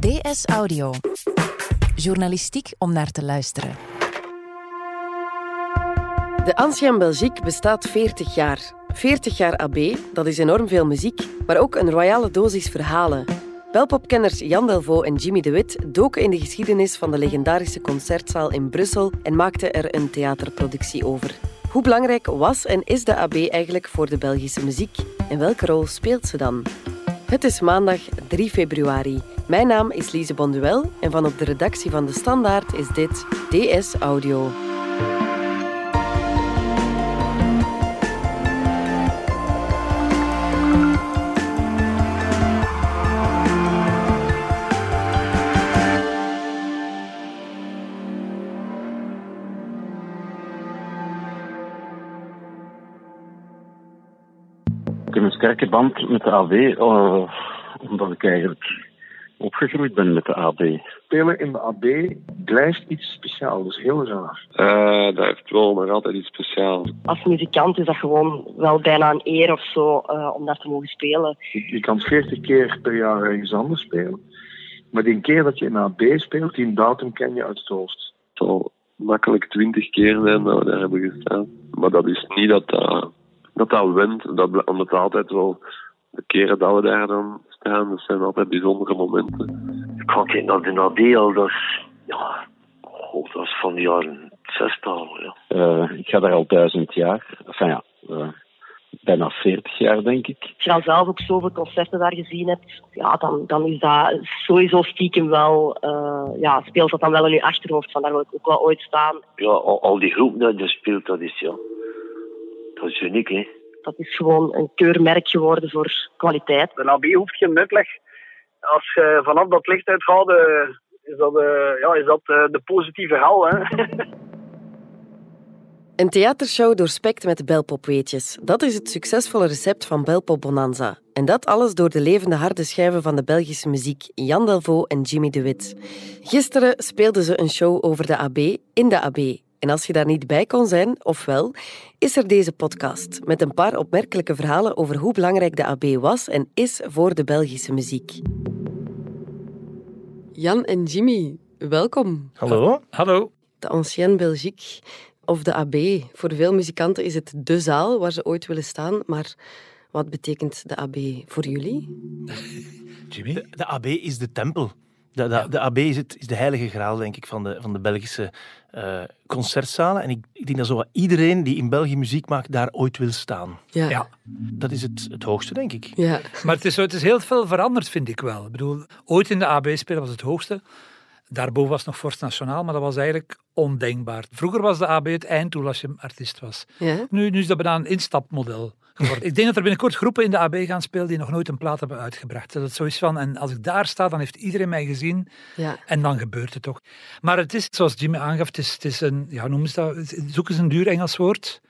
DS Audio. Journalistiek om naar te luisteren. De Ancien Belgique bestaat 40 jaar. 40 jaar AB, dat is enorm veel muziek, maar ook een royale dosis verhalen. Belpopkenners Jan Delvaux en Jimmy de Wit doken in de geschiedenis van de legendarische concertzaal in Brussel en maakten er een theaterproductie over. Hoe belangrijk was en is de AB eigenlijk voor de Belgische muziek? En welke rol speelt ze dan? Het is maandag 3 februari. Mijn naam is Lise Bonduel en van op de redactie van De Standaard is dit DS Audio. Ik heb een sterke band met de AB, uh, omdat ik eigenlijk opgegroeid ben met de AB. Spelen in de AB blijft iets speciaals, dus heel raar. Uh, dat heeft wel nog altijd iets speciaals. Als muzikant is dat gewoon wel bijna een eer of zo uh, om daar te mogen spelen. Je, je kan 40 keer per jaar ergens anders spelen. Maar die keer dat je in AB speelt, die datum ken je uit het hoofd. Het zal makkelijk 20 keer zijn dat we daar hebben gestaan. Maar dat is niet dat dat, dat, dat wint, dat, omdat het altijd wel de keren dat we daar dan staan, dat zijn altijd bijzondere momenten. Ik ga kijken naar de al, dat is, ja, oh, dat is van de jaren 60 al, ja. Uh, ik ga daar al duizend jaar, enfin ja, uh, bijna 40 jaar denk ik. Als je dan zelf ook zoveel concerten daar gezien hebt, ja, dan, dan is dat sowieso stiekem wel, uh, ja, speelt dat dan wel in je achterhoofd, van daar wil ik ook wel ooit staan. Ja, al, al die groepen die je speelt, dat is, ja, dat is uniek, hè. Dat is gewoon een keurmerk geworden voor kwaliteit. De AB hoeft geen uitleg. Als je vanaf dat licht uitgaat, uh, is dat, uh, ja, is dat uh, de positieve hal. Hè? Een theatershow doorspekt met belpopweetjes. Dat is het succesvolle recept van Belpop Bonanza. En dat alles door de levende harde schijven van de Belgische muziek, Jan Delvaux en Jimmy de Wit. Gisteren speelden ze een show over de AB in de AB. En als je daar niet bij kon zijn, ofwel, is er deze podcast met een paar opmerkelijke verhalen over hoe belangrijk de AB was en is voor de Belgische muziek. Jan en Jimmy, welkom. Hallo. Hallo. De Ancienne Belgique of de AB. Voor veel muzikanten is het de zaal waar ze ooit willen staan, maar wat betekent de AB voor jullie? Jimmy? De, de AB is de tempel. De, de, de, AB is, het, is de heilige graal, denk ik, van de, van de Belgische uh, concertzalen. En ik, ik denk dat zo iedereen die in België muziek maakt, daar ooit wil staan. Ja. ja. Dat is het, het hoogste, denk ik. Ja. Maar het is, het is heel veel veranderd, vind ik wel. Ik bedoel, ooit in de AB spelen was het hoogste. Daarboven was nog Forst Nationaal, maar dat was eigenlijk ondenkbaar. Vroeger was de AB het einddoel als je artiest was. Ja. Nu, nu is dat bijna een instapmodel geworden. ik denk dat er binnenkort groepen in de AB gaan spelen die nog nooit een plaat hebben uitgebracht. Dat het zo is van, en als ik daar sta, dan heeft iedereen mij gezien. Ja. En dan gebeurt het toch. Maar het is, zoals Jimmy aangaf, het is, het is een, ja, noem eens dat, zoek eens een duur Engels woord.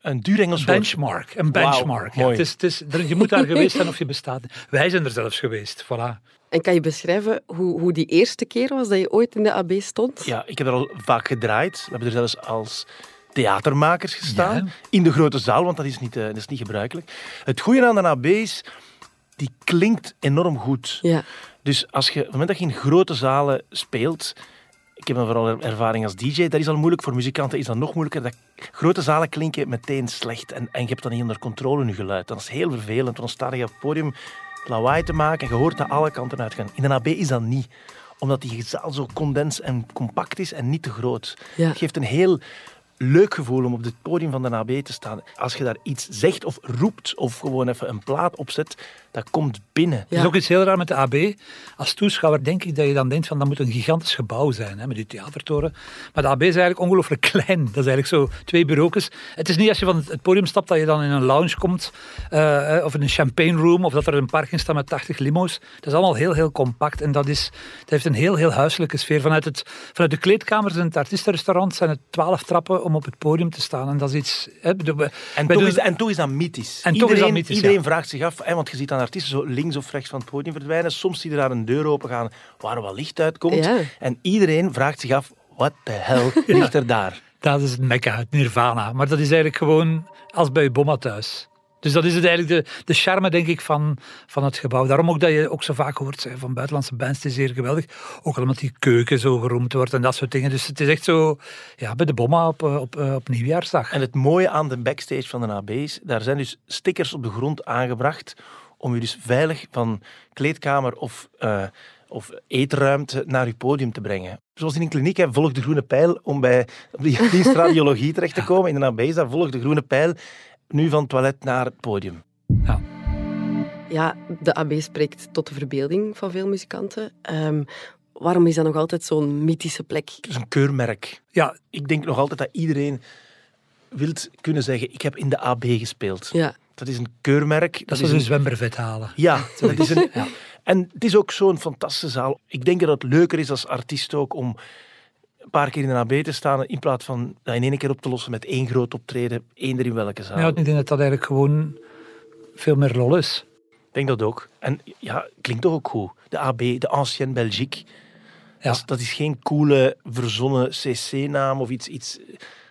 Een duur Engels woord? Benchmark. Een benchmark. Wow, ja, het is, het is, je moet daar geweest zijn of je bestaat. Wij zijn er zelfs geweest, voilà. En kan je beschrijven hoe, hoe die eerste keer was dat je ooit in de AB stond? Ja, ik heb er al vaak gedraaid. We hebben er zelfs als theatermakers gestaan. Ja. In de grote zaal, want dat is, niet, uh, dat is niet gebruikelijk. Het goede aan de AB is, die klinkt enorm goed. Ja. Dus als je, op het moment dat je in grote zalen speelt... Ik heb een vooral ervaring als DJ. Dat is al moeilijk. Voor muzikanten is dat nog moeilijker. Dat grote zalen klinken meteen slecht. En, en je hebt dat niet onder controle, nu geluid. Dat is heel vervelend. Want dan sta je op het podium lawaai te maken en je hoort naar alle kanten uitgaan. In een AB is dat niet. Omdat die zaal zo condens en compact is en niet te groot. Ja. Het geeft een heel leuk gevoel om op het podium van de AB te staan. Als je daar iets zegt of roept of gewoon even een plaat opzet, dat komt binnen. Ja. Het is ook iets heel raar met de AB. Als toeschouwer denk ik dat je dan denkt van dat moet een gigantisch gebouw zijn, hè, met die theatertoren. Maar de AB is eigenlijk ongelooflijk klein. Dat is eigenlijk zo twee bureaus. Het is niet als je van het podium stapt dat je dan in een lounge komt uh, of in een champagne room of dat er een parking staat met 80 limo's. Dat is allemaal heel, heel compact en dat, is, dat heeft een heel, heel huiselijke sfeer. Vanuit, het, vanuit de kleedkamers in het artiestenrestaurant zijn het twaalf trappen om op het podium te staan. En dat is iets... Hè, en, toch is, en toch is dat mythisch. En iedereen, toch is dat mythisch, Iedereen ja. vraagt zich af, hè, want je ziet dan artiesten zo links of rechts van het podium verdwijnen. Soms zie je daar een deur open gaan waar wat licht uitkomt. Ja. En iedereen vraagt zich af, wat de hel ligt er daar? Dat is het mekka, het nirvana. Maar dat is eigenlijk gewoon als bij je bomma thuis. Dus dat is het eigenlijk de, de charme, denk ik, van, van het gebouw. Daarom ook dat je ook zo vaak hoort van buitenlandse bands, het is zeer geweldig. Ook al omdat die keuken zo geroemd wordt en dat soort dingen. Dus het is echt zo, ja, bij de bomma op, op, op nieuwjaarsdag. En het mooie aan de backstage van de AB is, daar zijn dus stickers op de grond aangebracht om je dus veilig van kleedkamer of... Uh, of eetruimte naar je podium te brengen. Zoals in een kliniek, hè, volg de groene pijl om bij op die dienst radiologie terecht te komen. In de AB is dat volg de groene pijl nu van het toilet naar het podium. Ja. Ja, de AB spreekt tot de verbeelding van veel muzikanten. Um, waarom is dat nog altijd zo'n mythische plek? Het is een keurmerk. Ja, ik denk nog altijd dat iedereen wil kunnen zeggen, ik heb in de AB gespeeld. Ja. Dat is een keurmerk. Dat, is een zwembervet halen. Ja, dat is een... ja. En het is ook zo'n fantastische zaal. Ik denk dat het leuker is als artiest ook om een paar keer in de AB te staan in plaats van dat in één keer op te lossen met één groot optreden, eender in welke zaal. Ja, ik denk dat dat eigenlijk gewoon veel meer lol is. Ik denk dat ook. En ja, klinkt toch ook goed. De AB, de Ancienne Belgique. Ja. Dat, is, geen coole, verzonnen cc-naam of iets, iets...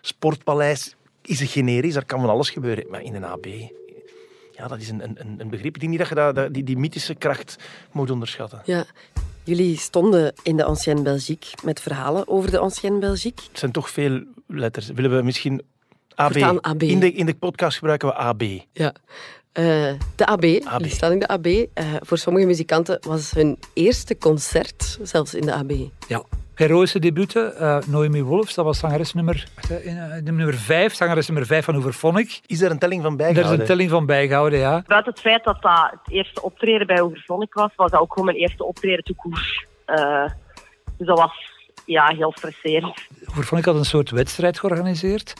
Sportpaleis is een generisch, daar kan van alles gebeuren. Maar in een AB, ja, dat is een, een, een begrip. Ik denk niet dat je dat, die, die mythische kracht moet onderschatten. Ja. Jullie stonden in de Ancienne Belgique met verhalen over de Ancienne Belgique. Het zijn toch veel letters. Willen we misschien AB? AB. In, de, in de podcast gebruiken we AB. Ja. Uh, de AB, AB. die staan in de AB. Uh, voor sommige muzikanten was het hun eerste concert, zelfs in de AB. Ja, heroïsche debuten. Uh, Noemi Wolfs, dat was zangeres nummer, uh, nummer 5, zangeres nummer 5 van Overphonic. Is er een telling van bijgehouden? Er is een telling van bijgehouden, ja. Buiten het feit dat dat het eerste optreden bij Overphonic was, was dat ook gewoon mijn eerste optreden te koers. Uh, dus dat was ja, heel stresserend. Overphonic had een soort wedstrijd georganiseerd.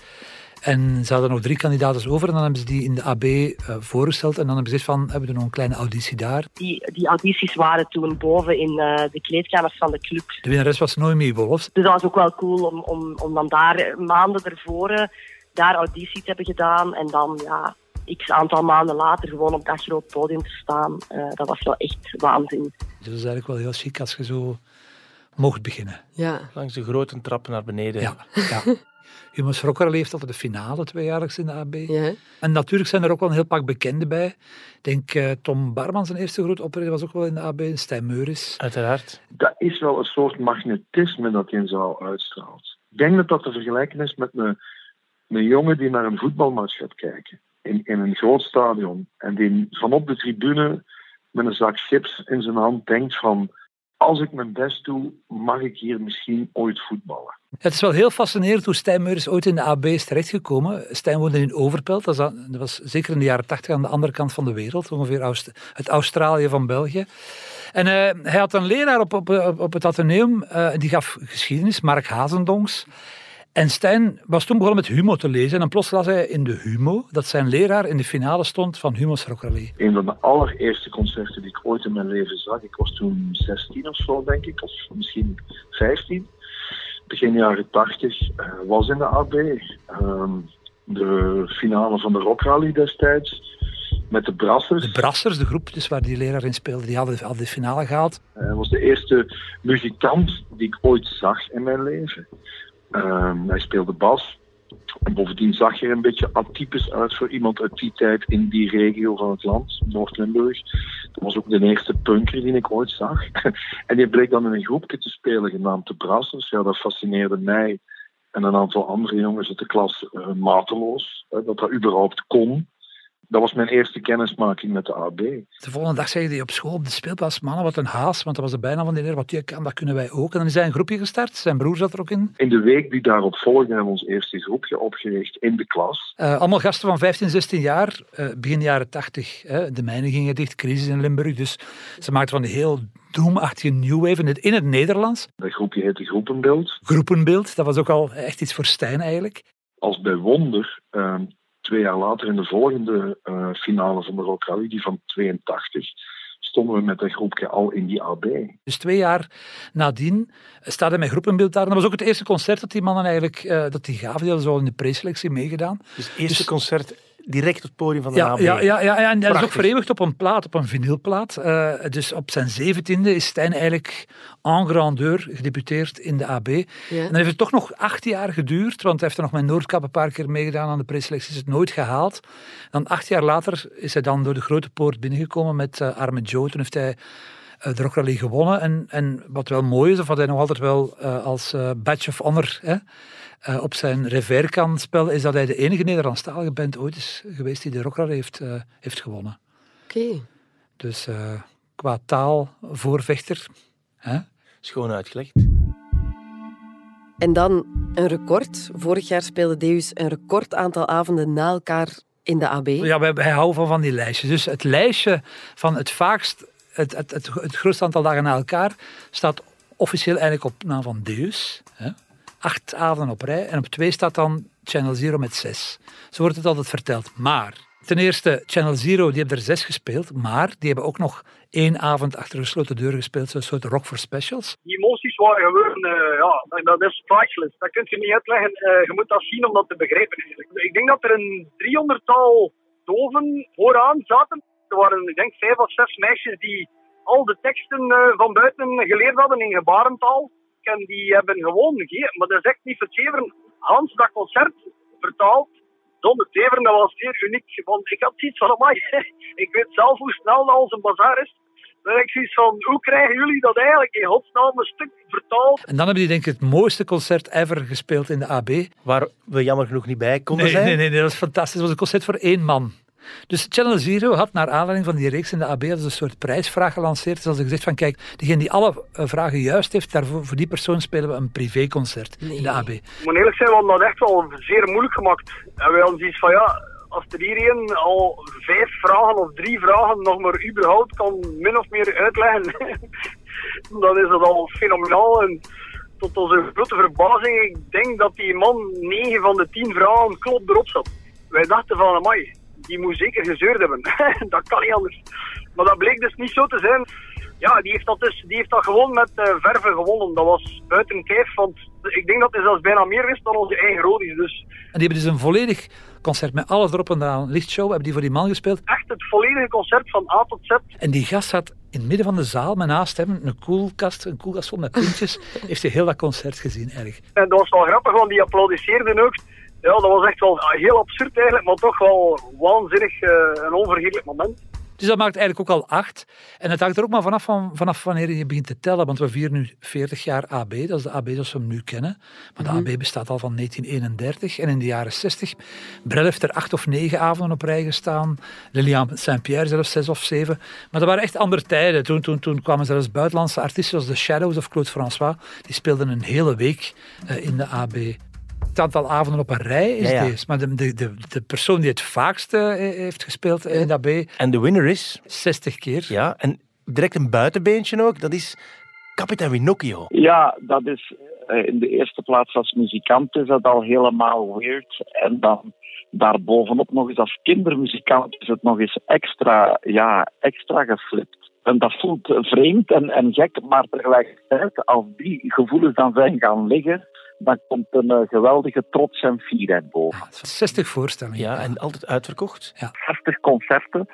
En ze hadden nog drie kandidaten over en dan hebben ze die in de AB uh, voorgesteld. En dan hebben ze gezegd van, hebben we nog een kleine auditie daar. Die, die audities waren toen boven in uh, de kleedkamers van de club. De winnares was Noemi Wolfs. Dus dat was ook wel cool om, om, om dan daar maanden ervoor daar auditie te hebben gedaan. En dan, ja, x aantal maanden later gewoon op dat groot podium te staan. Uh, dat was wel echt waanzin. Dat is eigenlijk wel heel chic als je zo mocht beginnen. Ja. Langs de grote trappen naar beneden. Ja, ja. Humus Rocker leeft altijd de finale tweejaarlijks in de AB. Ja. En natuurlijk zijn er ook wel een heel pak bekenden bij. Ik denk uh, Tom Barman, zijn eerste groot optreden was ook wel in de AB. Stijn Meuris. Uiteraard. Dat is wel een soort magnetisme dat je in zaal uitstraalt. Ik denk dat dat te vergelijken is met een, een jongen die naar een voetbalmatch gaat kijken. In, in een groot stadion. En die vanop de tribune met een zak chips in zijn hand denkt van... Als ik mijn best doe, mag ik hier misschien ooit voetballen. Het is wel heel fascinerend hoe Stijn Meuris ooit in de AB is terechtgekomen. Stijn woonde in Overpelt, dat was zeker in de jaren tachtig aan de andere kant van de wereld, ongeveer het Australië van België. En uh, hij had een leraar op, op, het Atheneum, uh, die gaf geschiedenis, Mark Hazendongs. En Stijn was toen begonnen met Humo te lezen. En plots las hij in de Humo dat zijn leraar in de finale stond van Humo's Rock Rally. Een van de allereerste concerten die ik ooit in mijn leven zag. Ik was toen 16 of zo, denk ik, of misschien 15 begin jaren 80 uh, was in de AB. Um, de finale van de Rock Rally destijds. Met de Brassers. De Brassers, de groep dus waar die leraar in speelde, die hadden, hadden de finale gehaald. Hij was de eerste muzikant die ik ooit zag in mijn leven. Um, hij speelde bas. En bovendien zag je een beetje atypisch uit voor iemand uit die tijd in die regio van het land, Noord-Limburg. Dat was ook de eerste punker die ik ooit zag. en die bleek dan in een groepje te spelen genaamd de Brassers. Ja, dat fascineerde mij en een aantal andere jongens uit de klas uh, mateloos. Dat dat überhaupt kon. Dat was mijn eerste kennismaking met de AB. De volgende dag zei hij op school op de speelplaats, mannen, wat een haas, want dat was de bijna van de leer, wat je kan, dat kunnen wij ook. En dan is hij een groepje gestart, zijn broer zat er ook in. In de week die daarop volgde hebben we ons eerste groepje opgericht in de klas. Uh, allemaal gasten van 15, 16 jaar, uh, begin jaren 80. Hè. De mijnen gingen dicht, crisis in Limburg, dus ze maakten van die heel doemachtige new wave in het, in het Nederlands. Dat groepje heette Groepenbeeld. Groepenbeeld, dat was ook al echt iets voor Stijn eigenlijk. Als bij wonder uh, twee jaar later in de volgende uh, finale van de Rock Rally, die van 82, stonden we met een groepje al in die AB. Dus twee jaar nadien staat hij met groepenbeeld daar. En dat was ook het eerste concert dat die mannen eigenlijk uh, dat die gaven. Die hadden zo in de preselectie meegedaan. Dus het eerste dus, concert direct op het podium van de Ja, AB. ja, ja, ja, en dat is ook vereeuwigd op een plaat, op een vinylplaat. Eh, dus op zijn zeventiende is Stijn eigenlijk en grandeur gedebuteerd in de AB. En dan heeft het toch nog acht jaar geduurd, want hij heeft er nog met Noordkap een paar keer meegedaan aan de preselectie, is het nooit gehaald. Dan acht jaar later is hij dan door de grote poort binnengekomen met eh, Arme Joe. Toen heeft hij eh, de Rock Rally gewonnen. En, en wat wel mooi is, of wat hij nog altijd wel eh, als badge of honor hè, eh, op zijn revers kan spelen, is dat hij de enige Nederlandstalige band ooit is geweest die de Rock Rally heeft, eh, heeft gewonnen. Oké. Dus eh, qua taal voorvechter. Hè? Schoon uitgelegd. En dan een record. Vorig jaar speelde Deus een record aantal avonden na elkaar in de AB. Ja, wij, wij houden van, van die lijstjes. Dus het lijstje van het vaakst, het, het, het, het grootste aantal dagen na elkaar, staat officieel eigenlijk op naam van Deus. Hè? Acht avonden op rij. En op twee staat dan Channel Zero met zes. Zo wordt het altijd verteld. Maar, ten eerste, Channel Zero, die hebben er zes gespeeld. Maar, die hebben ook nog één avond achter gesloten deuren gespeeld. Zo'n soort Rock for Specials. Die emoties waren gewoon, eh, ja, dat is priceless. Dat kun je niet uitleggen. Eh, je moet dat zien om dat te begrijpen. Ik denk dat er een driehonderdtal doven vooraan zaten. Er waren, ik denk, vijf of zes meisjes die al de teksten eh, van buiten geleerd hadden in gebarentaal. En die hebben gewoon, ge- maar dat is echt niet verzeven, Hans dat concert vertaald zonder teveren. Dat was zeer uniek, want ik had zoiets van, amai, ik weet zelf hoe snel dat onze bazaar is. Dan ik zoiets van, hoe krijgen jullie dat eigenlijk in godsnaam een stuk vertaald? En dan hebben die denk ik het mooiste concert ever gespeeld in de AB. Waar we jammer genoeg niet bij konden Nee, zijn. nee, nee, nee, dat was fantastisch. Het was een concert voor één man. Dus Channel Zero had naar aanleiding van die reeks in de AB ze een soort prijsvraag gelanceerd. Dus hadden ze gezegd van kijk, degene die alle eh, vragen juist heeft, daarvoor, voor die persoon spelen we een privéconcert in de AB. Ik moet eerlijk zijn, we hadden dat echt wel zeer moeilijk gemaakt. En we hadden zoiets van, ja, als er hierin al vijf vragen of drie vragen nog maar überhaupt kan min of meer uitleggen, dan is dat al fenomenaal. En tot onze grote verbazing, ik denk dat die man negen van de tien vragen klopt erop zat. Wij dachten van, amai, die moet zeker gezeurd hebben. dat kan niet anders. Maar dat bleek dus niet zo te zijn. Ja, die heeft dat, dus, die heeft dat gewoon met eh, verven gewonnen. Dat was buiten kijf, want ik denk dat hij zelfs bijna meer wist dan onze eigen Rodis. Dus En die hebben dus een volledig concert met alles erop en eraan. Lichtshow hebben die voor die man gespeeld. echt het volledige concert van A tot Z. En die gast zat in het midden van de zaal, met naast hem een koelkast, een koelkast vol met pintjes. heeft hij heel dat concert gezien, erg. En dat was wel grappig, want die applaudisseerden ook. Ja, dat was echt wel heel absurd eigenlijk, maar toch wel waanzinnig eh, een onvergetelijk moment. Dus dat maakt eigenlijk ook al acht. En het hangt er ook maar vanaf, van, vanaf wanneer je begint te tellen. Want we vieren nu 40 jaar AB. Dat is de AB zoals we hem nu kennen. Maar de AB bestaat al van 1931. En in de jaren 60. Brel heeft er acht of negen avonden op rij gestaan. Lilian Saint-Pierre zelfs zes of zeven. Maar dat waren echt andere tijden. Toen, toen, toen kwamen zelfs buitenlandse artiesten zoals The Shadows of Claude François. Die speelden een hele week eh, in de AB. Het aantal avonden op een rij is Ja, ja. deze. Maar de, de, de, de persoon die het vaakst eh, heeft gespeeld in de AB... En de winner is, 60 keer. ja, en direct een buitenbeentje ook, dat is kapitein Winocchio. Ja, dat is eh, in de eerste plaats als muzikant is dat al helemaal weird. En dan daarbovenop nog eens als kindermuzikant is het nog eens extra, ja, extra geflipt. En dat voelt vreemd en, en gek, maar tegelijkertijd, als die gevoelens dan zijn gaan liggen, dan komt een eh, geweldige trots en fierheid boven. 60 voorstellingen. Ja, en altijd uitverkocht. 60 concerten.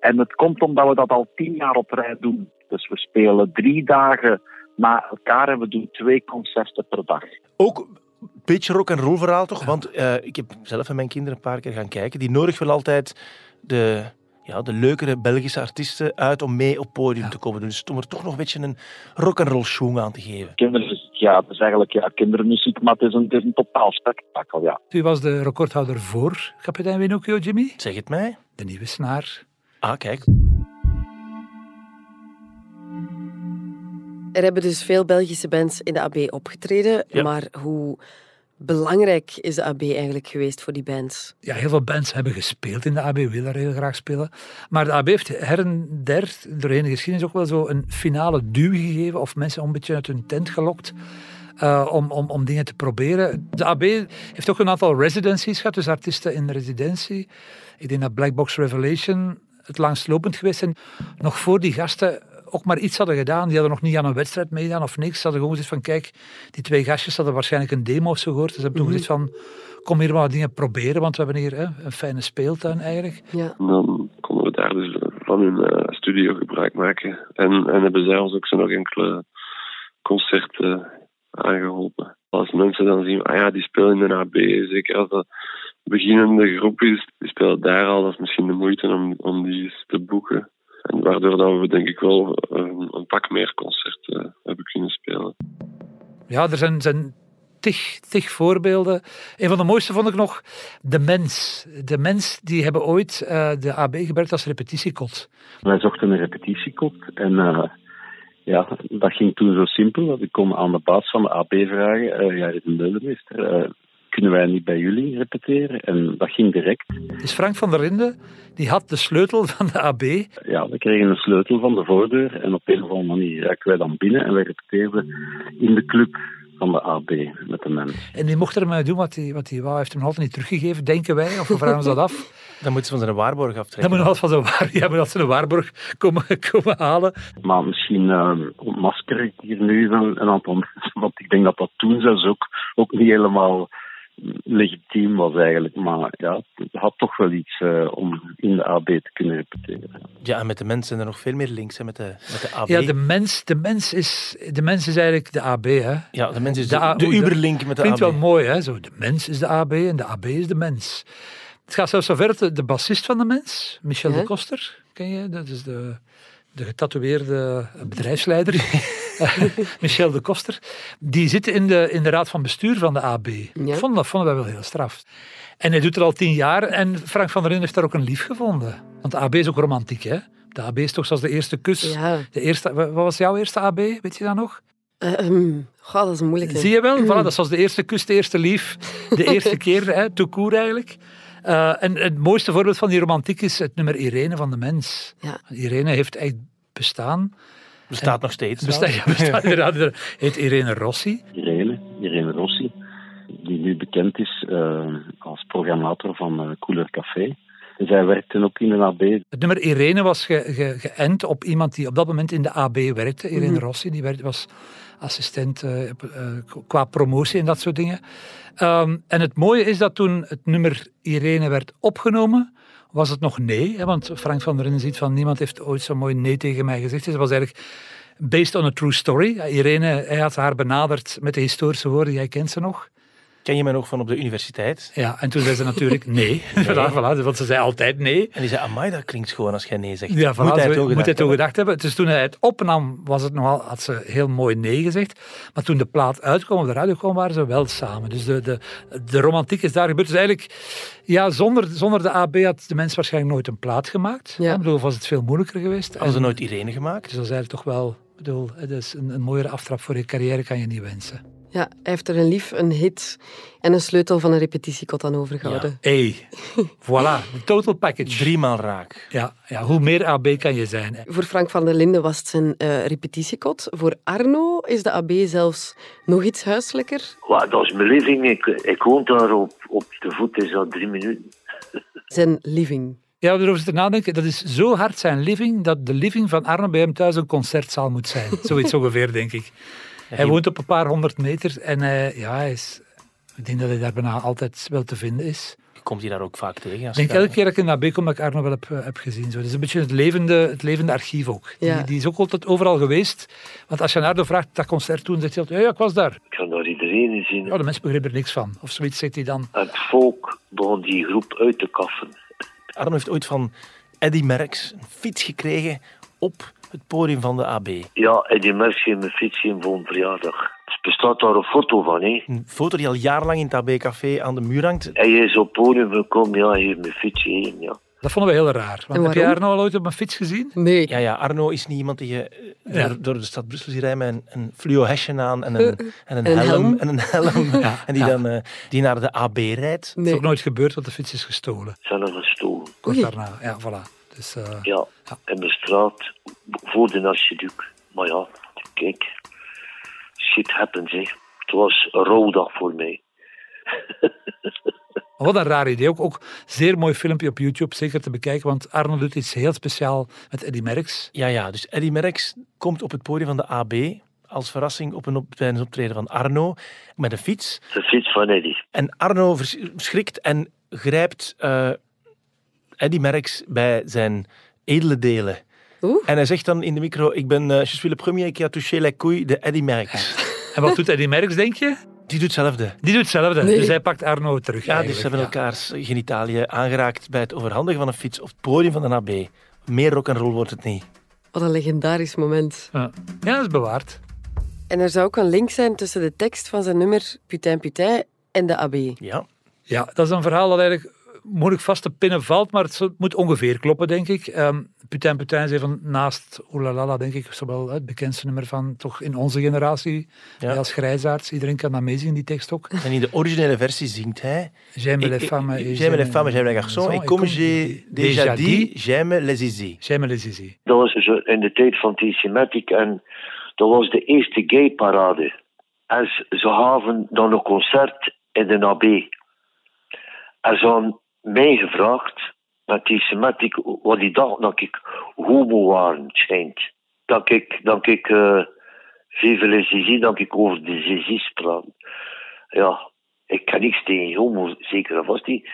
En het komt omdat we dat al tien jaar op rij doen. Dus we spelen drie dagen na elkaar en we doen twee concerten per dag. Ook een beetje rock en roll verhaal toch? Want eh, ik heb zelf met mijn kinderen een paar keer gaan kijken. Die nodig wel altijd de, ja, de leukere Belgische artiesten uit om mee op podium te komen. Dus om er toch nog een beetje een rock and roll schoen aan te geven. Kindermuziek, ja, het is eigenlijk ja, kindermuziek, maar het is een, het is een totaal spektakel, ja. U was de recordhouder voor kapitein Winocchio, Jimmy. Zeg het mij. De nieuwe snaar. Ah, kijk. Er hebben dus veel Belgische bands in de AB opgetreden, Ja. maar hoe belangrijk is de AB eigenlijk geweest voor die bands? Ja, heel veel bands hebben gespeeld in de AB, willen er heel graag spelen. Maar de AB heeft her en der doorheen de geschiedenis ook wel zo een finale duw gegeven of mensen een beetje uit hun tent gelokt. eh, om, om, om dingen te proberen. De AB heeft ook een aantal residencies gehad, dus artiesten in residentie. Ik denk dat Black Box Revelation het langstlopend geweest zijn. Nog voor die gasten ook maar iets hadden gedaan. Die hadden nog niet aan een wedstrijd meegedaan of niks. Ze hadden gewoon gezegd van, kijk, die twee gastjes hadden waarschijnlijk een demo of zo gehoord. Dus ze hebben toen Mhm. gezegd van, kom hier wat dingen proberen, want we hebben hier hè, een fijne speeltuin eigenlijk. Ja. En dan konden we daar dus van hun eh, studio gebruik maken. En, en hebben zij ons ook zo nog enkele concerten aangeholpen. Als mensen dan zien, ah ja, die spelen in de AB, zeker als dat een beginnende groep is, die spelen daar al, dat is misschien de moeite om, om die eens te boeken. En waardoor dat we denk ik wel een, een pak meer concerten hebben kunnen spelen. Ja, er zijn, zijn tig, tig voorbeelden. Een van de mooiste vond ik nog de mens. De mens, die hebben ooit eh, de AB gebruikt als repetitiekot. Wij zochten een repetitiekot en eh, ja, dat ging toen zo simpel dat ik kon aan de baas van de AB vragen, eh ja, de burgemeester, eh, kunnen wij niet bij jullie repeteren? En dat ging direct. Dus Frank van der Linden, die had de sleutel van de AB. Ja, we kregen een sleutel van de voordeur en op een of andere manier raken wij dan binnen en wij repeteerden in de club van de AB met de mens. En die mocht ermee doen wat hij, wat hij wou. Heeft hem nog altijd niet teruggegeven, denken wij. Of we vragen ons dat af. Dan moeten ze van zijn waarborg aftrekken. Dan moet nog altijd van zijn waar, ja, maar dat ze een waarborg komen, komen halen. Maar misschien eh, ontmasker ik hier nu een, een aantal mensen, want ik denk dat dat toen zelfs ook, ook niet helemaal legitiem was eigenlijk. Maar ja, het had toch wel iets eh, om in de AB te kunnen repeteren. Ja, en met de mensen zijn er nog veel meer links hè, met, de, met de AB. Ja, de mens, de, mens is, de mens is eigenlijk de AB. Hè. Ja, de mens is de, de oei, Uberlink met de Klinkt AB. wel mooi, hè? Zo, de mens is de AB en de AB is de mens. Het gaat zelfs zover dat de, de bassist van de mens, Michel Ja. de Koster, ken je? Dat is de, de getatoeëerde bedrijfsleider. Michel de Koster. Die zit in de, in de raad van bestuur van de AB. Ja. Vonden, dat vonden wij wel heel straf. En hij doet er al tien jaar en Frank van der Linden heeft daar ook een lief gevonden. Want de AB is ook romantiek, hè? De AB is toch zoals de eerste kus. Ja. De eerste, wat was jouw eerste AB? Weet je dat nog? Eh, ehm, goh, dat is een moeilijke. Zie je wel? Voilà, dat is zoals de eerste kus, de eerste lief. De eerste keer, hè, tout court eigenlijk. Eh, en het mooiste voorbeeld van die romantiek is het nummer Irene van de Mens. Ja. Irene heeft echt bestaan. Bestaat nog steeds. Bestaat, ja, bestaat inderdaad. Er Heet Irene Rossi. Irene, Irene Rossi, die nu bekend is eh, als programmator van eh Cooler Café. Zij werkte ook in een AB. Het nummer Irene was ge, ge- geënt op iemand die op dat moment in de AB werkte. Irene Mhm. Rossi, die werd, was assistent eh, eh, qua promotie en dat soort dingen. Ehm, en het mooie is dat toen het nummer Irene werd opgenomen, was het nog nee. Hè, want Frank van der Linden ziet van niemand heeft ooit zo mooi nee tegen mij gezegd. Dus het was eigenlijk based on a true story. Irene, hij had haar benaderd met de historische woorden, jij kent ze nog. Ken je mij nog van op de universiteit? Ja, en toen zei ze natuurlijk nee. Voilà, voilà, want ze zei altijd nee. En die zei, amai, dat klinkt gewoon als jij nee zegt. Ja, voilà, moet hij het ook moet hij gedacht toch hebben? gedacht hebben. Dus toen hij het opnam, was het nogal, had ze heel mooi nee gezegd. Maar toen de plaat uitkwam, op de radio kwam, waren ze wel samen. Dus de, de, de romantiek is daar gebeurd. Dus eigenlijk, ja, zonder, zonder de AB had de mens waarschijnlijk nooit een plaat gemaakt. Ja. Ik bedoel, was het veel moeilijker geweest. Hadden ze nooit Irene gemaakt? Dus dat is eigenlijk toch wel, ik bedoel, het is een, een mooiere aftrap voor je carrière kan je niet wensen. Ja, hij heeft er een lief, een hit en een sleutel van een repetitiekot aan overgehouden. Hey, voilà, de total package. Driemaal raak. Ja, ja, hoe meer AB kan je zijn. hè. Voor Frank van der Linden was het zijn eh, repetitiekot. Voor Arno is de AB zelfs nog iets huiselijker. Ja, dat is mijn living. Ik, ik woon daar op, op de voet, is dat drie minuten. Zijn living. Ja, we erover zitten nadenken. Dat is zo hard zijn living, dat de living van Arno bij hem thuis een concertzaal moet zijn. Zoiets ongeveer, denk ik. Hij woont op een paar honderd meter en hij, ja, hij is, ik denk dat hij daar bijna altijd wel te vinden is. Komt hier daar ook vaak tegen. Ik denk elke keer dat ik in AB kom, dat ik Arno wel heb, eh, heb gezien. Zo. Het is een beetje het levende, het levende archief ook. Ja. Die, die is ook altijd overal geweest. Want als je naar Arno vraagt, dat concert toen, zegt hij altijd, ja, ja, ik was daar. Ik kan daar iedereen in zien. Ja, de mensen begrijpen er niks van. Of zoiets zegt hij dan. Het volk begon die groep uit te kaffen. Arno heeft ooit van Eddy Merckx een fiets gekregen op het podium van de AB. Ja, en die merk je mijn fiets in voor een verjaardag. Er bestaat daar een foto van, hè. Een foto die al jarenlang in het AB-café aan de muur hangt. En je is op het podium gekomen, ja, hier mijn fiets heen, ja. Dat vonden we heel raar. Want heb je? Arno al ooit op een fiets gezien? Nee. Ja, ja, Arno is niet iemand die je eh, Ja. door, door de stad Brussel ziet rijden met een, een fluo hesje aan en een, en een, En een helm, helm. En een helm. Ja, En die ja. dan eh, die naar de AB rijdt. Dat is Nee. ook nooit gebeurd, want de fiets is gestolen. Zijn er gestolen. Kort daarna. Ja, voilà. Dus, eh, Ja, Ja. in mijn straat, voor de archiduc. Maar ja, kijk, shit happens, hè. Het was een rouwdag voor mij. Wat een raar idee. Ook, ook zeer mooi filmpje op YouTube, zeker te bekijken, want Arno doet iets heel speciaal met Eddy Merckx. Ja, ja, dus Eddy Merckx komt op het podium van de AB als verrassing op een op, tijdens optreden van Arno met een fiets. De fiets van Eddy. En Arno schrikt en grijpt eh Eddy Merckx bij zijn edele delen. Oeh. En hij zegt dan in de micro, ik ben uh, je suis le premier qui a touché la couille de Eddy Merckx. En wat doet Eddy Merckx, denk je? Die doet hetzelfde. Die doet hetzelfde. Nee. Dus hij pakt Arno terug. Ja, dus ze hebben ja. elkaars genitaliën aangeraakt bij het overhandigen van een fiets op het podium van de AB. Meer rock and roll wordt het niet. Wat een legendarisch moment. Ja. ja, dat is bewaard. En er zou ook een link zijn tussen de tekst van zijn nummer Putain Putain en de AB. Ja. Ja, dat is een verhaal dat eigenlijk moeilijk vast te pinnen valt, maar het moet ongeveer kloppen, denk ik. Ehm Putain Putain is even naast Oelalala, denk ik, zowel het bekendste nummer van toch in onze generatie. Ja. Als grijzaards, iedereen kan dat meezingen, die tekst ook. En in de originele versie zingt hij... J'aime les Ik- femmes J'aime les femmes, j'aime les garçons. Et comme j'ai déjà dit, j'aime les zizi. J'aime les zizi. Dat was zo in de tijd van T-Sematic en dat was de eerste gay-parade. En ze ze gaven dan een concert in de AB. En ze hadden mij gevraagd, met T-Sematic, wat die dacht dat ik homo waren, schijnt. Dat ik, dat ik, uh, vive les zizi, dat ik over de zizi's praat. Ja, ik kan niks tegen homo, zeker vast niet.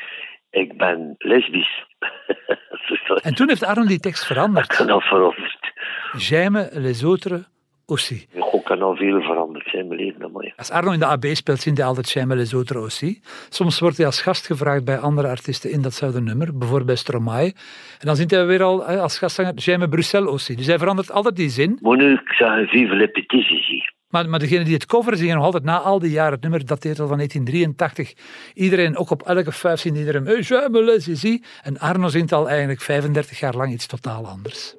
Ik ben lesbisch. Dat- En toen heeft Arno die tekst veranderd. kan dat veranderd. J'aime les autres aussi. Kan al veel veranderd zijn, mijn leven. Maar Als Arno in de AB speelt, zingt hij altijd autres aussi. Soms wordt hij als gast gevraagd bij andere artiesten in datzelfde nummer, bijvoorbeeld bij Stromae. En dan zingt hij weer al als gastzanger J'aime Bruxelles aussi. Dus hij verandert altijd die zin. moet nu ik zeggen, vive zizi. Maar, maar degene die het cover zingen nog altijd na al die jaren, het nummer dateert al van 1983. Iedereen, ook op elke vijf zingt iedereen hey, J'aime. En Arno zingt al eigenlijk 35 jaar lang iets totaal anders.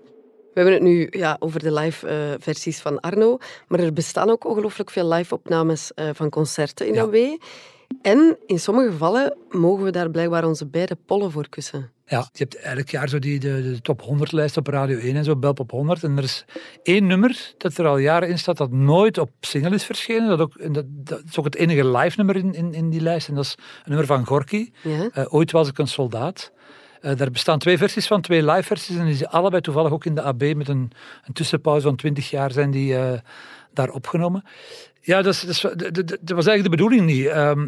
We hebben het nu ja, over de live-versies van Arno, maar er bestaan ook ongelooflijk veel live-opnames eh, van concerten in Ja. En in sommige gevallen mogen we daar blijkbaar onze beide pollen voor kussen. Ja, je hebt elk jaar zo die, de, de top 100 lijst op Radio 1 en zo, Belpop 100. En er is één nummer dat er al jaren in staat dat nooit op single is verschenen. Dat, ook, dat is ook het enige live nummer in, in, in die lijst. En dat is een nummer van Gorky. Ja? Eh, Ooit was ik een soldaat. Eh daar bestaan twee versies van, twee live versies. En die zijn allebei toevallig ook in de AB met een, een tussenpauze van 20 jaar zijn die eh, daar opgenomen. Ja, dat, is, dat, was eigenlijk de bedoeling niet. Ehm,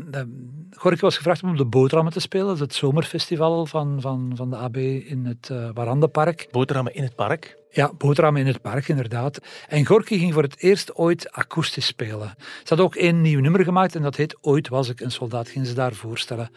Gorky was gevraagd om op de boterhammen te spelen. Dat is het zomerfestival van, van, van de AB in het uh, Warandenpark. Boterhammen in het park. Ja, boterhammen in het park, inderdaad. En Gorky ging voor het eerst ooit akoestisch spelen. Ze had ook één nieuw nummer gemaakt en dat heet Ooit was ik een soldaat. Gingen ze daar voorstellen.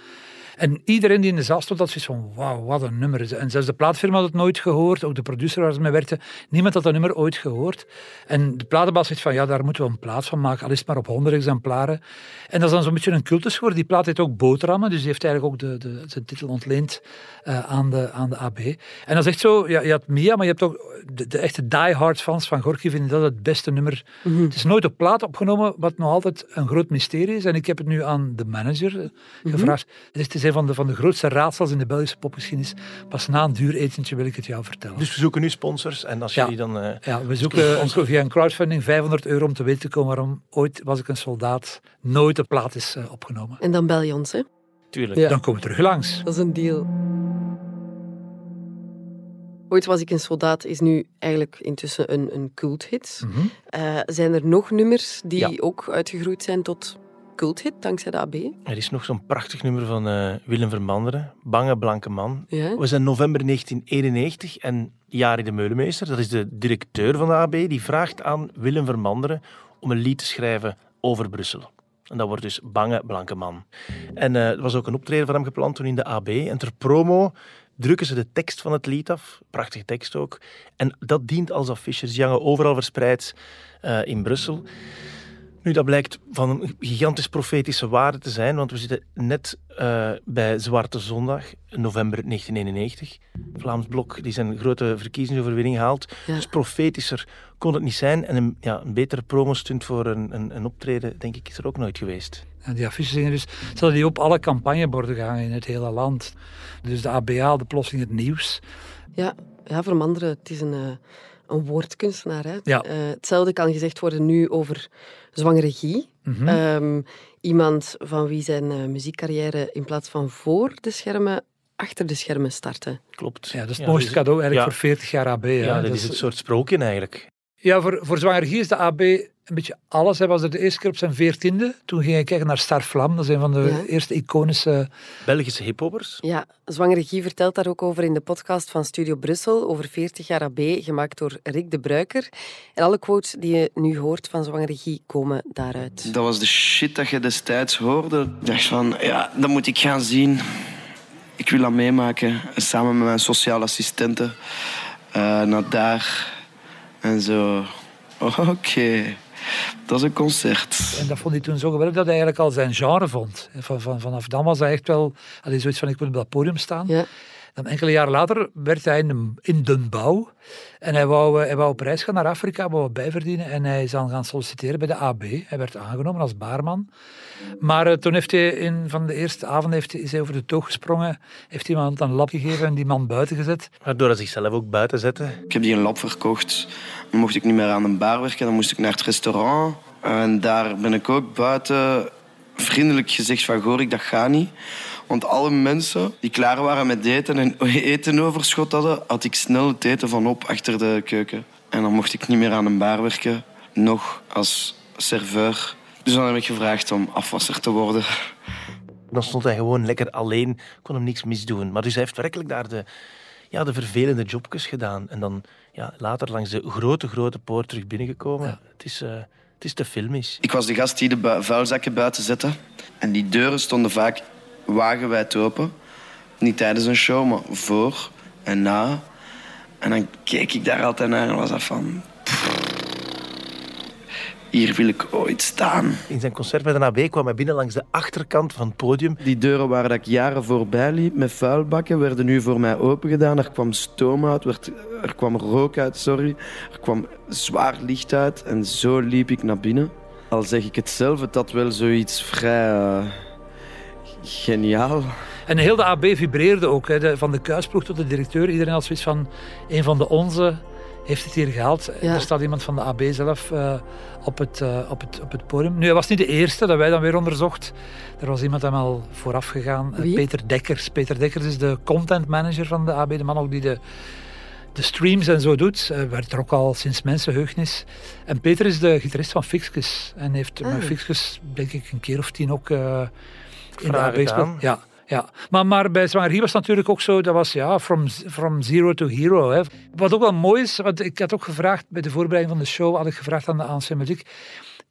En iedereen die in de zaal stond, had zoiets van, wauw, wat een nummer. En zelfs de plaatfirma had het nooit gehoord, ook de producer waar ze mee werkte. Niemand had dat nummer ooit gehoord. En de platenbaas zegt van, ja, daar moeten we een plaat van maken, al is het maar op honderd exemplaren. En dat is dan zo'n beetje een cultus geworden. Die plaat heet ook Boterhammen, dus die heeft eigenlijk ook de, de, zijn titel ontleend uh, aan, de, aan de AB. En dat is echt zo, ja, je had Mia, maar je hebt ook de, de echte die-hard fans van Gorky vinden dat het beste nummer. Mm -hmm. Het is nooit op plaat opgenomen, wat nog altijd een groot mysterie is. En ik heb het nu aan de manager uh, gevraagd. Mm -hmm. Het is een van de, van de grootste raadsels in de Belgische popgeschiedenis. Pas na een duur etentje wil ik het jou vertellen. Dus we zoeken nu sponsors en als ja. jullie dan... Uh, ja, we zoeken ons via een crowdfunding 500 euro om te weten te komen waarom ooit was ik een soldaat nooit op plaat is uh, opgenomen. En dan bel je ons, hè? Tuurlijk. Ja. Dan komen we terug langs. Dat is een deal. Ooit was ik een soldaat is nu eigenlijk intussen een, een culthit. Mm -hmm. uh, zijn er nog nummers die ja. ook uitgegroeid zijn tot culthit dankzij de AB? Er is nog zo'n prachtig nummer van uh, Willem Vermanderen, Bange Blanke Man. Ja? We zijn november 1991 en Jari de Meulemeester, dat is de directeur van de AB, die vraagt aan Willem Vermanderen om een lied te schrijven over Brussel. En dat wordt dus Bange Blanke Man. En uh, er was ook een optreden van hem gepland toen in de AB. En ter promo drukken ze de tekst van het lied af. Prachtige tekst ook. En dat dient als affiches. Die hangen overal verspreid uh, in Brussel. Nu, dat blijkt van een gigantisch profetische waarde te zijn, want we zitten net uh, bij Zwarte Zondag, november 1991. Vlaams Blok die zijn grote verkiezingsoverwinning haalt. Ja. Dus profetischer kon het niet zijn. En een, ja, een betere promostunt voor een, een, een, optreden, denk ik, is er ook nooit geweest. En die affiches zijn dus, die op alle campagneborden gehangen in het hele land. Dus de ABA haalde plotseling het nieuws. Ja, ja voor anderen, het is een... Uh een woordkunstenaar. Hè? Ja. Eh, hetzelfde kan gezegd worden nu over zwangere Guy. Mhm. Ehm, iemand van wie zijn eh, muziekcarrière in plaats van voor de schermen, achter de schermen startte. Klopt. Ja, dat is het Ja, mooiste dus- cadeau eigenlijk ja. voor 40 jaar AB. Ja, dat is het soort sprookje eigenlijk. Ja, voor, voor Zwanger Guy is de AB een beetje alles. Hij was er de eerste keer op zijn veertiende. Toen ging hij kijken naar Star Vlam. Dat is een van de Ja. eerste iconische... Belgische hiphoppers. Ja, zwangere Guy vertelt daar ook over in de podcast van Studio Brussel over 40 jaar AB, gemaakt door Rick de Bruiker. En alle quotes die je nu hoort van zwangere Guy komen daaruit. Dat was de shit dat je destijds hoorde. Ik dacht van, ja, dat moet ik gaan zien. Ik wil dat meemaken. Samen met mijn sociale assistenten. eh, naar daar. En zo. Oké. Dat is een concert. En dat vond hij toen zo geweldig dat hij eigenlijk al zijn genre vond. Van, van, vanaf dan was hij echt wel... Had hij zoiets van, ik wil op dat podium staan. Ja. Dan enkele jaren later werd hij in, de- in Den Bouw. En hij wou, eh, hij wou op reis gaan naar Afrika, wou wat bijverdienen. En hij is dan gaan solliciteren bij de AB. Hij werd aangenomen als baarman. Maar eh, toen heeft hij in van de eerste avond heeft hij, is hij over de toog gesprongen. Heeft iemand een lap gegeven en die man buiten gezet. Waardoor hij zichzelf ook buiten zette. Ik heb die een lab verkocht. Dan mocht ik niet meer aan een bar werken. Dan moest ik naar het restaurant. En daar ben ik ook buiten vriendelijk gezegd van... Goor, ik dat gaat niet. Want alle mensen die klaar waren met eten en etenoverschot hadden... had ik snel het eten van op achter de keuken. En dan mocht ik niet meer aan een bar werken. Nog als serveur. Dus dan heb ik gevraagd om afwasser te worden. Dan stond hij gewoon lekker alleen, kon hem niks misdoen. Maar dus hij heeft werkelijk daar de, ja, de vervelende jobjes gedaan. En dan ja, later langs de grote, grote poort terug binnengekomen. Het, is, eh, het is te filmisch. Ik was de gast die de bu- vuilzakken buiten zette. En die deuren stonden vaak wagenwijd open. Niet tijdens een show, maar voor en na. En dan keek ik daar altijd naar en was dat van... Hier wil ik ooit staan. In zijn concert bij de AB kwam hij binnen langs de achterkant van het podium. Die deuren waar dat ik jaren voorbij liep met vuilbakken werden nu voor mij open gedaan. Er kwam stoom uit, werd, er kwam rook uit, sorry. Er kwam zwaar licht uit en zo liep ik naar binnen. Al zeg ik het zelf, het had wel zoiets vrij eh, geniaal. En heel de AB vibreerde ook. Hè. Van de kuisploeg tot de directeur. Iedereen had zoiets van, een van de onze heeft het hier gehaald. Ja. Er staat iemand van de AB zelf eh, op, het, eh, op, het, op het podium. Nu, hij was niet de eerste dat wij dan weer onderzocht. Er was iemand hem al vooraf gegaan. Eh, Wie? Peter Dekkers. Peter Dekkers is de content manager van de AB. De man ook die de, de streams en zo doet. Uh, werd er ook al sinds mensenheugnis. En Peter is de gitarist van Fixkes. En heeft Ah. met Fixkes, denk ik, een keer of tien ook eh, in de AB gespeeld. Ja. Ja, maar, maar bij Zwangerie was het natuurlijk ook zo, dat was ja, from, from zero to hero. Hè. Wat ook wel mooi is, want ik had ook gevraagd, bij de voorbereiding van de show, had ik gevraagd aan de Ancien Muziek,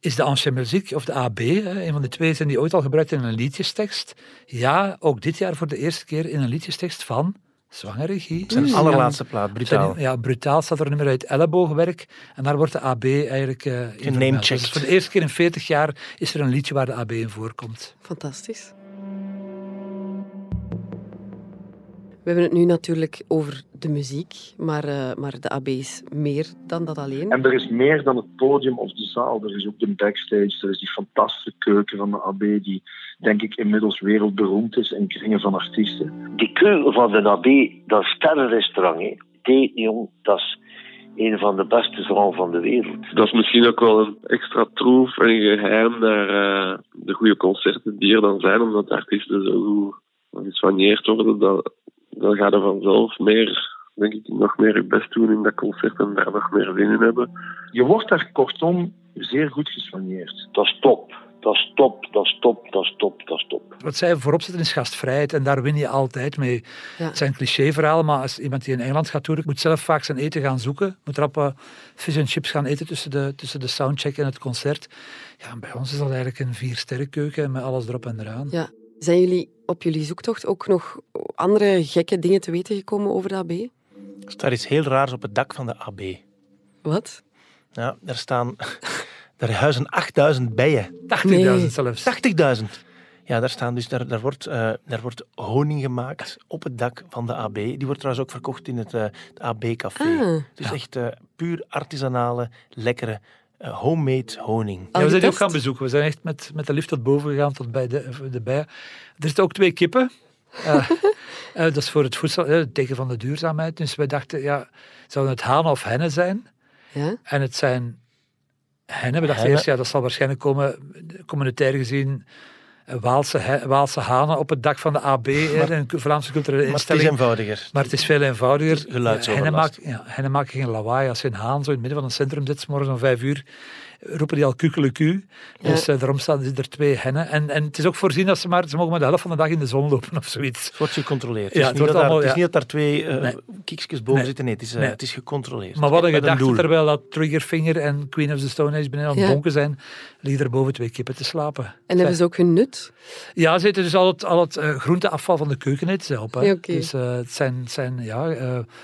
is de Ancien Muziek of de AB, hè, een van de twee, zijn die ooit al gebruikt in een liedjestekst? Ja, ook dit jaar voor de eerste keer in een liedjestekst van Zwangere Guy. Zijn allerlaatste plaat, brutaal. Zijn- Ja, brutaal staat er een nummer uit elleboogwerk. En daar wordt de AB eigenlijk eh in. Dus voor de eerste keer in 40 jaar is er een liedje waar de AB in voorkomt. Fantastisch. We hebben het nu natuurlijk over de muziek, maar, eh, maar de AB is meer dan dat alleen. En er is meer dan het podium of de zaal. Er is ook de backstage. Er is die fantastische keuken van de AB, die denk ik inmiddels wereldberoemd is in kringen van artiesten. Die keuken van de AB, dat sterrenrestaurant. hè. Thee, jong, dat is een van de beste van de wereld. Dat is misschien ook wel een extra troef en geheim naar eh, de goede concerten die er dan zijn, omdat de artiesten zo goed gesoigneerd worden. Dat, dan gaat er vanzelf meer, denk ik, nog meer je best doen in dat concert en daar nog meer zin in hebben. Je wordt daar kortom zeer goed gesoigneerd. Dat is top. Dat is top, dat is top, dat is top, dat is top. Wat zij voorop zetten is gastvrijheid en daar win je altijd mee. Ja. Het zijn clichéverhalen, maar als iemand die in Engeland gaat toeren, moet zelf vaak zijn eten gaan zoeken. Moet rap eh, vis en chips gaan eten tussen de, tussen de soundcheck en het concert. Ja, en bij ons is dat eigenlijk een vier-sterrenkeuken met alles erop en eraan. Ja. Zijn jullie op jullie zoektocht ook nog andere gekke dingen te weten gekomen over de AB? Er staat iets heel raars op het dak van de AB. Wat? Ja, daar staan... Daar huizen 8000 bijen. 80.000 Nee. zelfs. 80.000! Ja, daar, staan dus, daar, daar, wordt, eh, daar wordt honing gemaakt op het dak van de AB. Die wordt trouwens ook verkocht in het, eh, het AB-café. Ah. Dus echt eh, puur artisanale, lekkere, homemade honing. Ja, we zijn die ook gaan bezoeken. We zijn echt met, met de lift tot boven gegaan, tot bij de, de bijen. Er zitten ook twee kippen. Uh, dat is voor het voedsel, het teken van de duurzaamheid. Dus wij dachten, ja, zou het hanen of hennen zijn? Ja? En het zijn hennen. We dachten Hennen. eerst, ja, dat zal waarschijnlijk komen, communautair gezien, eh, Waalse, Waalse hanen op het dak van de AB, hè, een Vlaamse culturele Maar het is instelling. eenvoudiger. Maar het is veel eenvoudiger. geluidsoverlast. Hennen maken, ja, maken geen lawaai. Als je een haan zo in het midden van een centrum zit, 's morgens om vijf uur, roepen die al kukeleku. Dus eh, daarom staan er twee hennen. En, en het is ook voorzien dat ze maar, ze mogen maar de helft van de dag in de zon lopen of zoiets. Het wordt gecontroleerd. Ja, het, het is niet wordt dat daar, allemaal, het is niet dat daar twee Nee. kiekjes boven Nee. zitten. Nee, het is, eh, Nee. het is gecontroleerd. Maar wat een gedachte, terwijl dat Triggerfinger en Queen of the Stone Age beneden aan het bonken zijn, liggen er boven twee kippen te slapen. En hebben ze ook hun nut? Ja, ze eten dus al het, al het groenteafval van de keuken eten ze op. Hè. Dus het zijn, het zijn ja,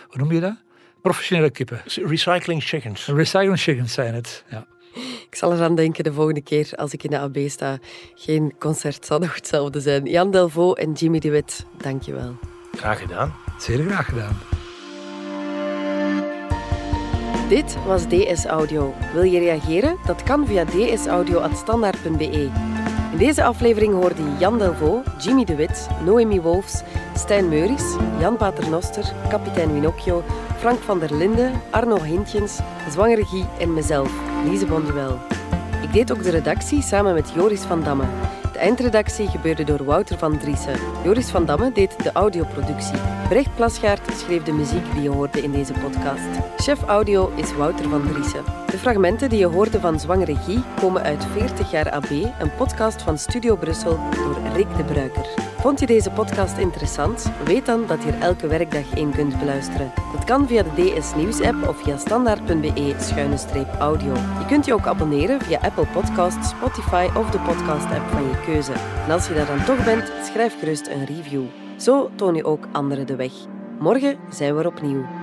hoe noem je dat? Professionele kippen. Recycling chickens. Recycling chickens zijn het. Ja. Ik zal eraan denken de volgende keer als ik in de AB sta. Geen concert zal nog hetzelfde zijn. Jan Delvaux en Jimmy de Wit, dankjewel. Graag gedaan. Zeer graag gedaan. Dit was DS Audio. Wil je reageren? Dat kan via dsaudio.standaard.be. In deze aflevering hoorde je Jan Delvaux, Jimmy de Wit, Noemi Wolfs, Stijn Meuris, Jan Paternoster, kapitein Winocchio, Frank van der Linden, Arno Hintjens, Zwangere Guy en mezelf, Lise Bonduel. Ik deed ook de redactie samen met Joris van Damme. Eindredactie gebeurde door Wouter van Driessen. Joris van Damme deed de audioproductie. Brecht Plasgaard schreef de muziek die je hoorde in deze podcast. Chef audio is Wouter van Driessen. De fragmenten die je hoorde van Zwangere Guy komen uit 40 jaar AB, een podcast van Studio Brussel door Rick de Bruiker. Vond je deze podcast interessant? Weet dan dat je er elke werkdag één kunt beluisteren. Dat kan via de DS Nieuws app of via standaard.be-audio. Je kunt je ook abonneren via Apple Podcasts, Spotify of de podcast app van je En als je daar dan toch bent, schrijf gerust een review. Zo toon je ook anderen de weg. Morgen zijn we er opnieuw.